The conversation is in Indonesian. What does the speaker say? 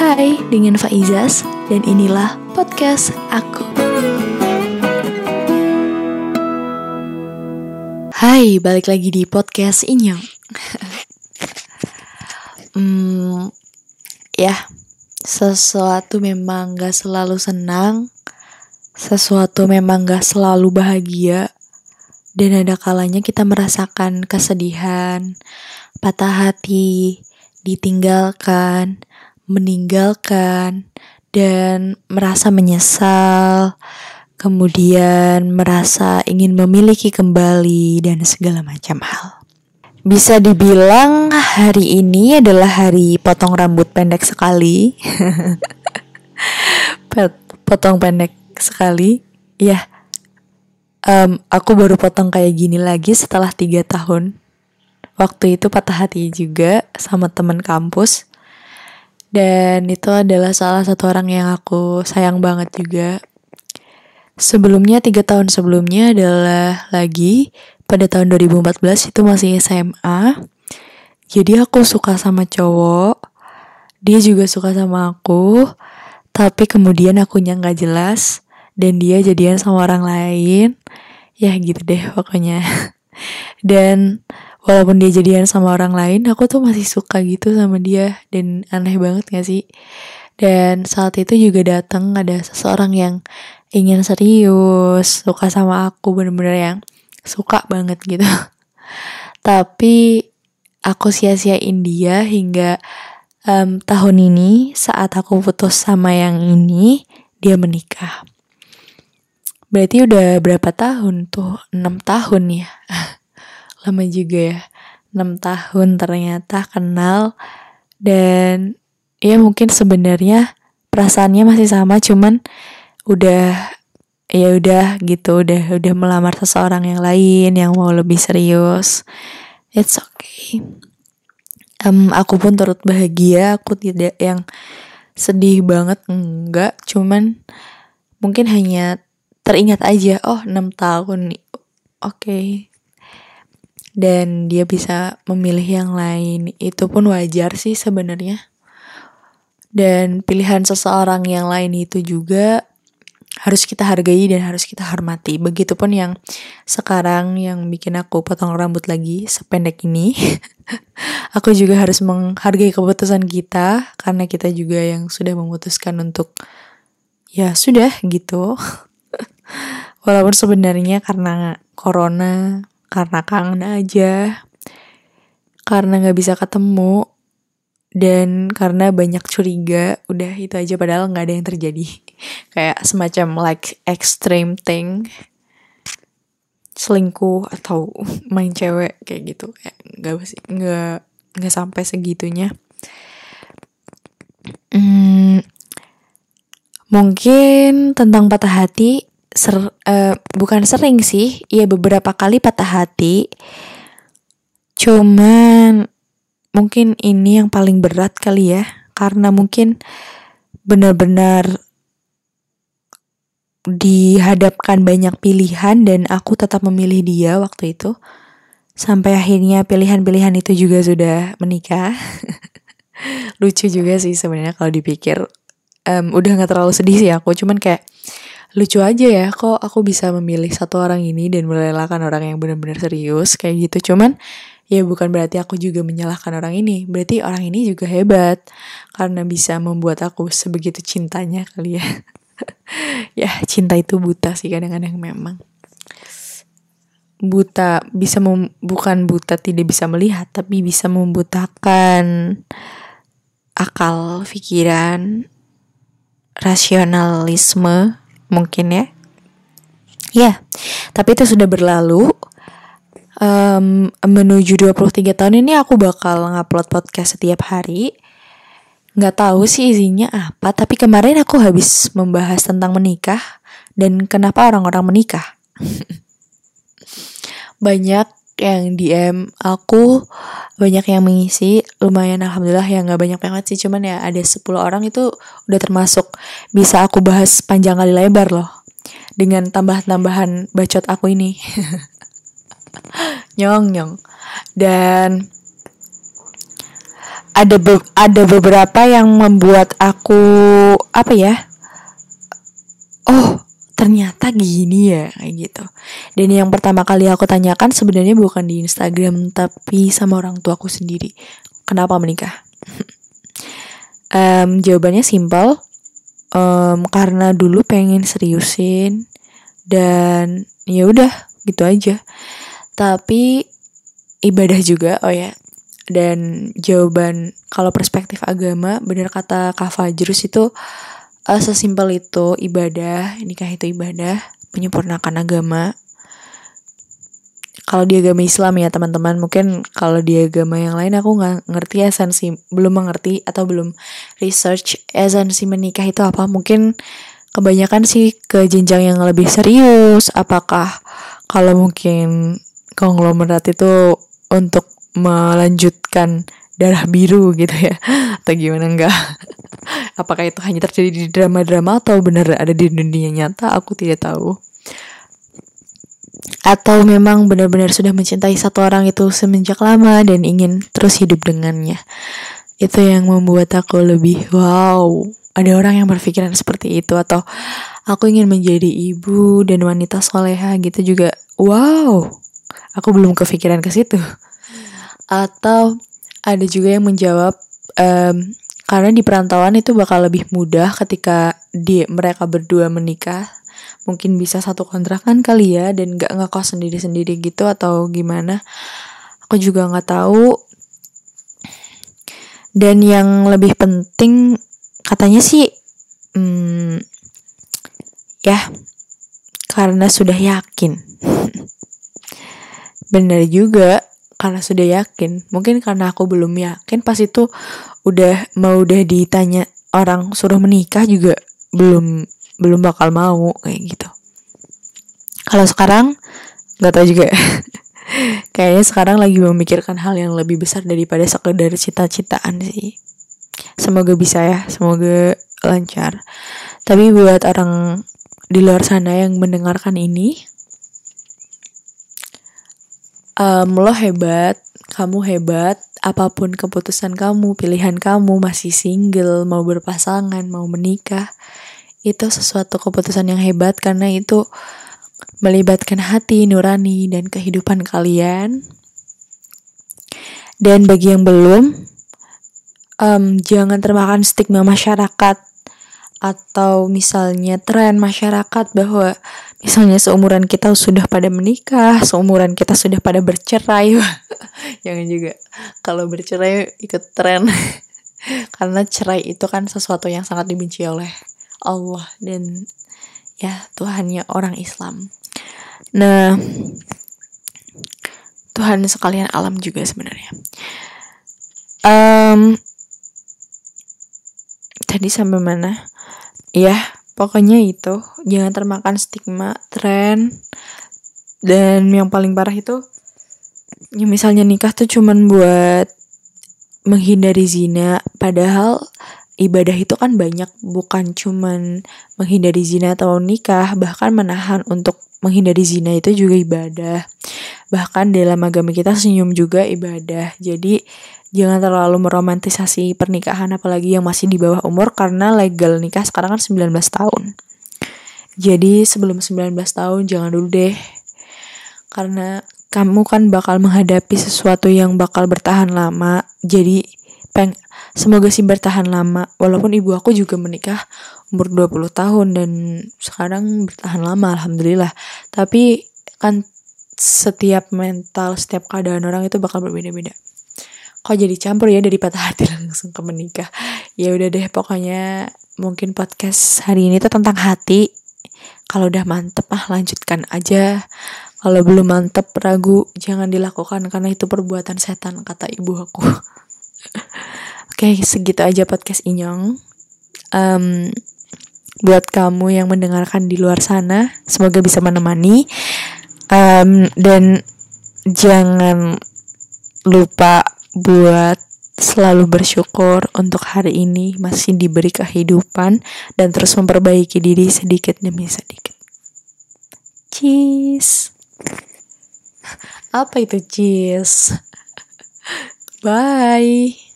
Hai, dengan Faizas dan inilah podcast aku. Hai, balik lagi di podcast Inyong. hmm, ya, sesuatu memang gak selalu senang, sesuatu memang gak selalu bahagia, dan ada kalanya kita merasakan kesedihan, patah hati, ditinggalkan, meninggalkan, dan merasa menyesal, kemudian merasa ingin memiliki kembali, dan segala macam hal. Bisa dibilang hari ini adalah hari potong rambut pendek sekali. potong pendek sekali. Ya, um, aku baru potong kayak gini lagi setelah tiga tahun. Waktu itu patah hati juga sama teman kampus dan itu adalah salah satu orang yang aku sayang banget juga. Sebelumnya, tiga tahun sebelumnya adalah lagi pada tahun 2014 itu masih SMA. Jadi aku suka sama cowok, dia juga suka sama aku, tapi kemudian aku nggak jelas dan dia jadian sama orang lain. Ya gitu deh pokoknya. Dan walaupun dia jadian sama orang lain aku tuh masih suka gitu sama dia. Dan aneh banget gak sih? Dan saat itu juga datang ada seseorang yang ingin serius suka sama aku bener-bener yang suka banget gitu. Tapi aku sia-siain dia hingga um, tahun ini saat aku putus sama yang ini dia menikah. Berarti udah berapa tahun tuh? Enam tahun ya lama juga ya 6 tahun ternyata kenal. Dan ya mungkin sebenarnya perasaannya masih sama cuman udah ya udah gitu udah udah melamar seseorang yang lain yang mau lebih serius. It's okay. Um, aku pun turut bahagia aku tidak yang sedih banget enggak. Cuman mungkin hanya teringat aja oh 6 tahun nih. Oke. okay dan dia bisa memilih yang lain itu pun wajar sih sebenarnya dan pilihan seseorang yang lain itu juga harus kita hargai dan harus kita hormati. Begitupun yang sekarang yang bikin aku potong rambut lagi sependek ini. aku juga harus menghargai keputusan kita karena kita juga yang sudah memutuskan untuk ya sudah gitu. Walaupun sebenarnya karena corona karena kangen aja, karena gak bisa ketemu, dan karena banyak curiga, udah itu aja padahal gak ada yang terjadi. Kayak semacam like extreme thing, selingkuh atau main cewek kayak gitu, kayak gak nggak nggak sampai segitunya. Hmm, mungkin tentang patah hati ser uh, bukan sering sih, iya beberapa kali patah hati. Cuman mungkin ini yang paling berat kali ya, karena mungkin benar-benar dihadapkan banyak pilihan dan aku tetap memilih dia waktu itu. Sampai akhirnya pilihan-pilihan itu juga sudah menikah. Lucu juga sih sebenarnya kalau dipikir. Um, udah nggak terlalu sedih sih aku, cuman kayak lucu aja ya kok aku bisa memilih satu orang ini dan merelakan orang yang benar-benar serius kayak gitu. Cuman ya bukan berarti aku juga menyalahkan orang ini. Berarti orang ini juga hebat. Karena bisa membuat aku sebegitu cintanya kali ya. Ya cinta itu buta sih kadang-kadang memang. Buta bisa mem, bukan buta tidak bisa melihat tapi bisa membutakan akal pikiran rasionalisme mungkin ya. Ya, tapi itu sudah berlalu. Um, menuju 23 tahun ini aku bakal ngupload podcast setiap hari. Nggak tahu sih isinya apa, tapi kemarin aku habis membahas tentang menikah dan kenapa orang-orang menikah. Banyak yang DM aku banyak yang mengisi. Lumayan alhamdulillah ya nggak banyak banget sih. Cuman ya ada 10 orang itu udah termasuk bisa aku bahas panjang kali lebar loh dengan tambah-tambahan bacot aku ini. Nyong nyong. Dan ada be ada beberapa yang membuat aku apa ya ternyata gini ya kayak gitu. Dan yang pertama kali aku tanyakan sebenarnya bukan di Instagram tapi sama orang tuaku sendiri. Kenapa menikah? Um, jawabannya simpel. Um, karena dulu pengen seriusin dan ya udah gitu aja. Tapi ibadah juga oh ya. Dan jawaban kalau perspektif agama benar kata Kak Fajrus itu uh, sesimpel itu ibadah nikah itu ibadah menyempurnakan agama. Kalau di agama Islam ya teman-teman mungkin kalau di agama yang lain aku nggak ngerti esensi belum mengerti atau belum research esensi menikah itu apa. Mungkin kebanyakan sih ke jenjang yang lebih serius. Apakah kalau mungkin konglomerat itu untuk melanjutkan darah biru gitu ya atau gimana? Enggak apakah itu hanya terjadi di drama-drama atau benar ada di dunia nyata? Aku tidak tahu. Atau memang benar-benar sudah mencintai satu orang itu semenjak lama dan ingin terus hidup dengannya? Itu yang membuat aku lebih wow ada orang yang berpikiran seperti itu. Atau aku ingin menjadi ibu dan wanita soleha gitu juga. Wow aku belum kepikiran ke situ. Atau ada juga yang menjawab um, karena di perantauan itu bakal lebih mudah ketika di mereka berdua menikah. Mungkin bisa satu kontrakan kali ya dan gak ngekos sendiri-sendiri gitu atau gimana. Aku juga nggak tahu. Dan yang lebih penting katanya sih hmm, ya karena sudah yakin. Benar juga karena sudah yakin. Mungkin karena aku belum yakin pas itu udah mau udah ditanya orang suruh menikah juga belum belum bakal mau kayak gitu. Kalau sekarang nggak tahu juga. Kayaknya sekarang lagi memikirkan hal yang lebih besar daripada sekedar cita-citaan sih. Semoga bisa ya semoga lancar. Tapi buat orang di luar sana yang mendengarkan ini um, lo hebat, kamu hebat, apa pun keputusan kamu, pilihan kamu, masih single, mau berpasangan, mau menikah, itu sesuatu keputusan yang hebat karena itu melibatkan hati nurani dan kehidupan kalian. Dan bagi yang belum, um, jangan termakan stigma masyarakat atau misalnya tren masyarakat bahwa misalnya seumuran kita sudah pada menikah, seumuran kita sudah pada bercerai. Jangan juga kalau bercerai ikut tren. Karena cerai itu kan sesuatu yang sangat dibenci oleh Allah dan ya Tuhannya orang Islam. Nah, Tuhan sekalian alam juga sebenarnya. Um, tadi sampai mana? Ya pokoknya itu. Jangan termakan stigma tren. Dan yang paling parah itu ya misalnya nikah tuh cuman buat menghindari zina. Padahal ibadah itu kan banyak bukan cuman menghindari zina atau nikah bahkan menahan untuk menghindari zina itu juga ibadah. Bahkan dalam agama kita senyum juga ibadah. Jadi jangan terlalu meromantisasi pernikahan apalagi yang masih di bawah umur karena legal nikah sekarang kan 19 tahun. Jadi sebelum 19 tahun jangan dulu deh. Karena kamu kan bakal menghadapi sesuatu yang bakal bertahan lama. Jadi peng semoga sih bertahan lama. Walaupun ibu aku juga menikah umur 20 tahun dan sekarang bertahan lama alhamdulillah. Tapi kan setiap mental, setiap keadaan orang itu bakal berbeda-beda kok jadi campur ya dari patah hati langsung ke menikah. Ya udah deh pokoknya mungkin podcast hari ini tuh tentang hati. Kalau udah mantep ah lanjutkan aja. Kalau belum mantep ragu. Jangan dilakukan karena itu perbuatan setan kata ibu aku. Oke segitu aja podcast inyong. Um, buat kamu yang mendengarkan di luar sana semoga bisa menemani. Um, dan jangan lupa buat selalu bersyukur untuk hari ini masih diberi kehidupan dan terus memperbaiki diri sedikit demi sedikit. Cheese. Apa itu cheese? Bye.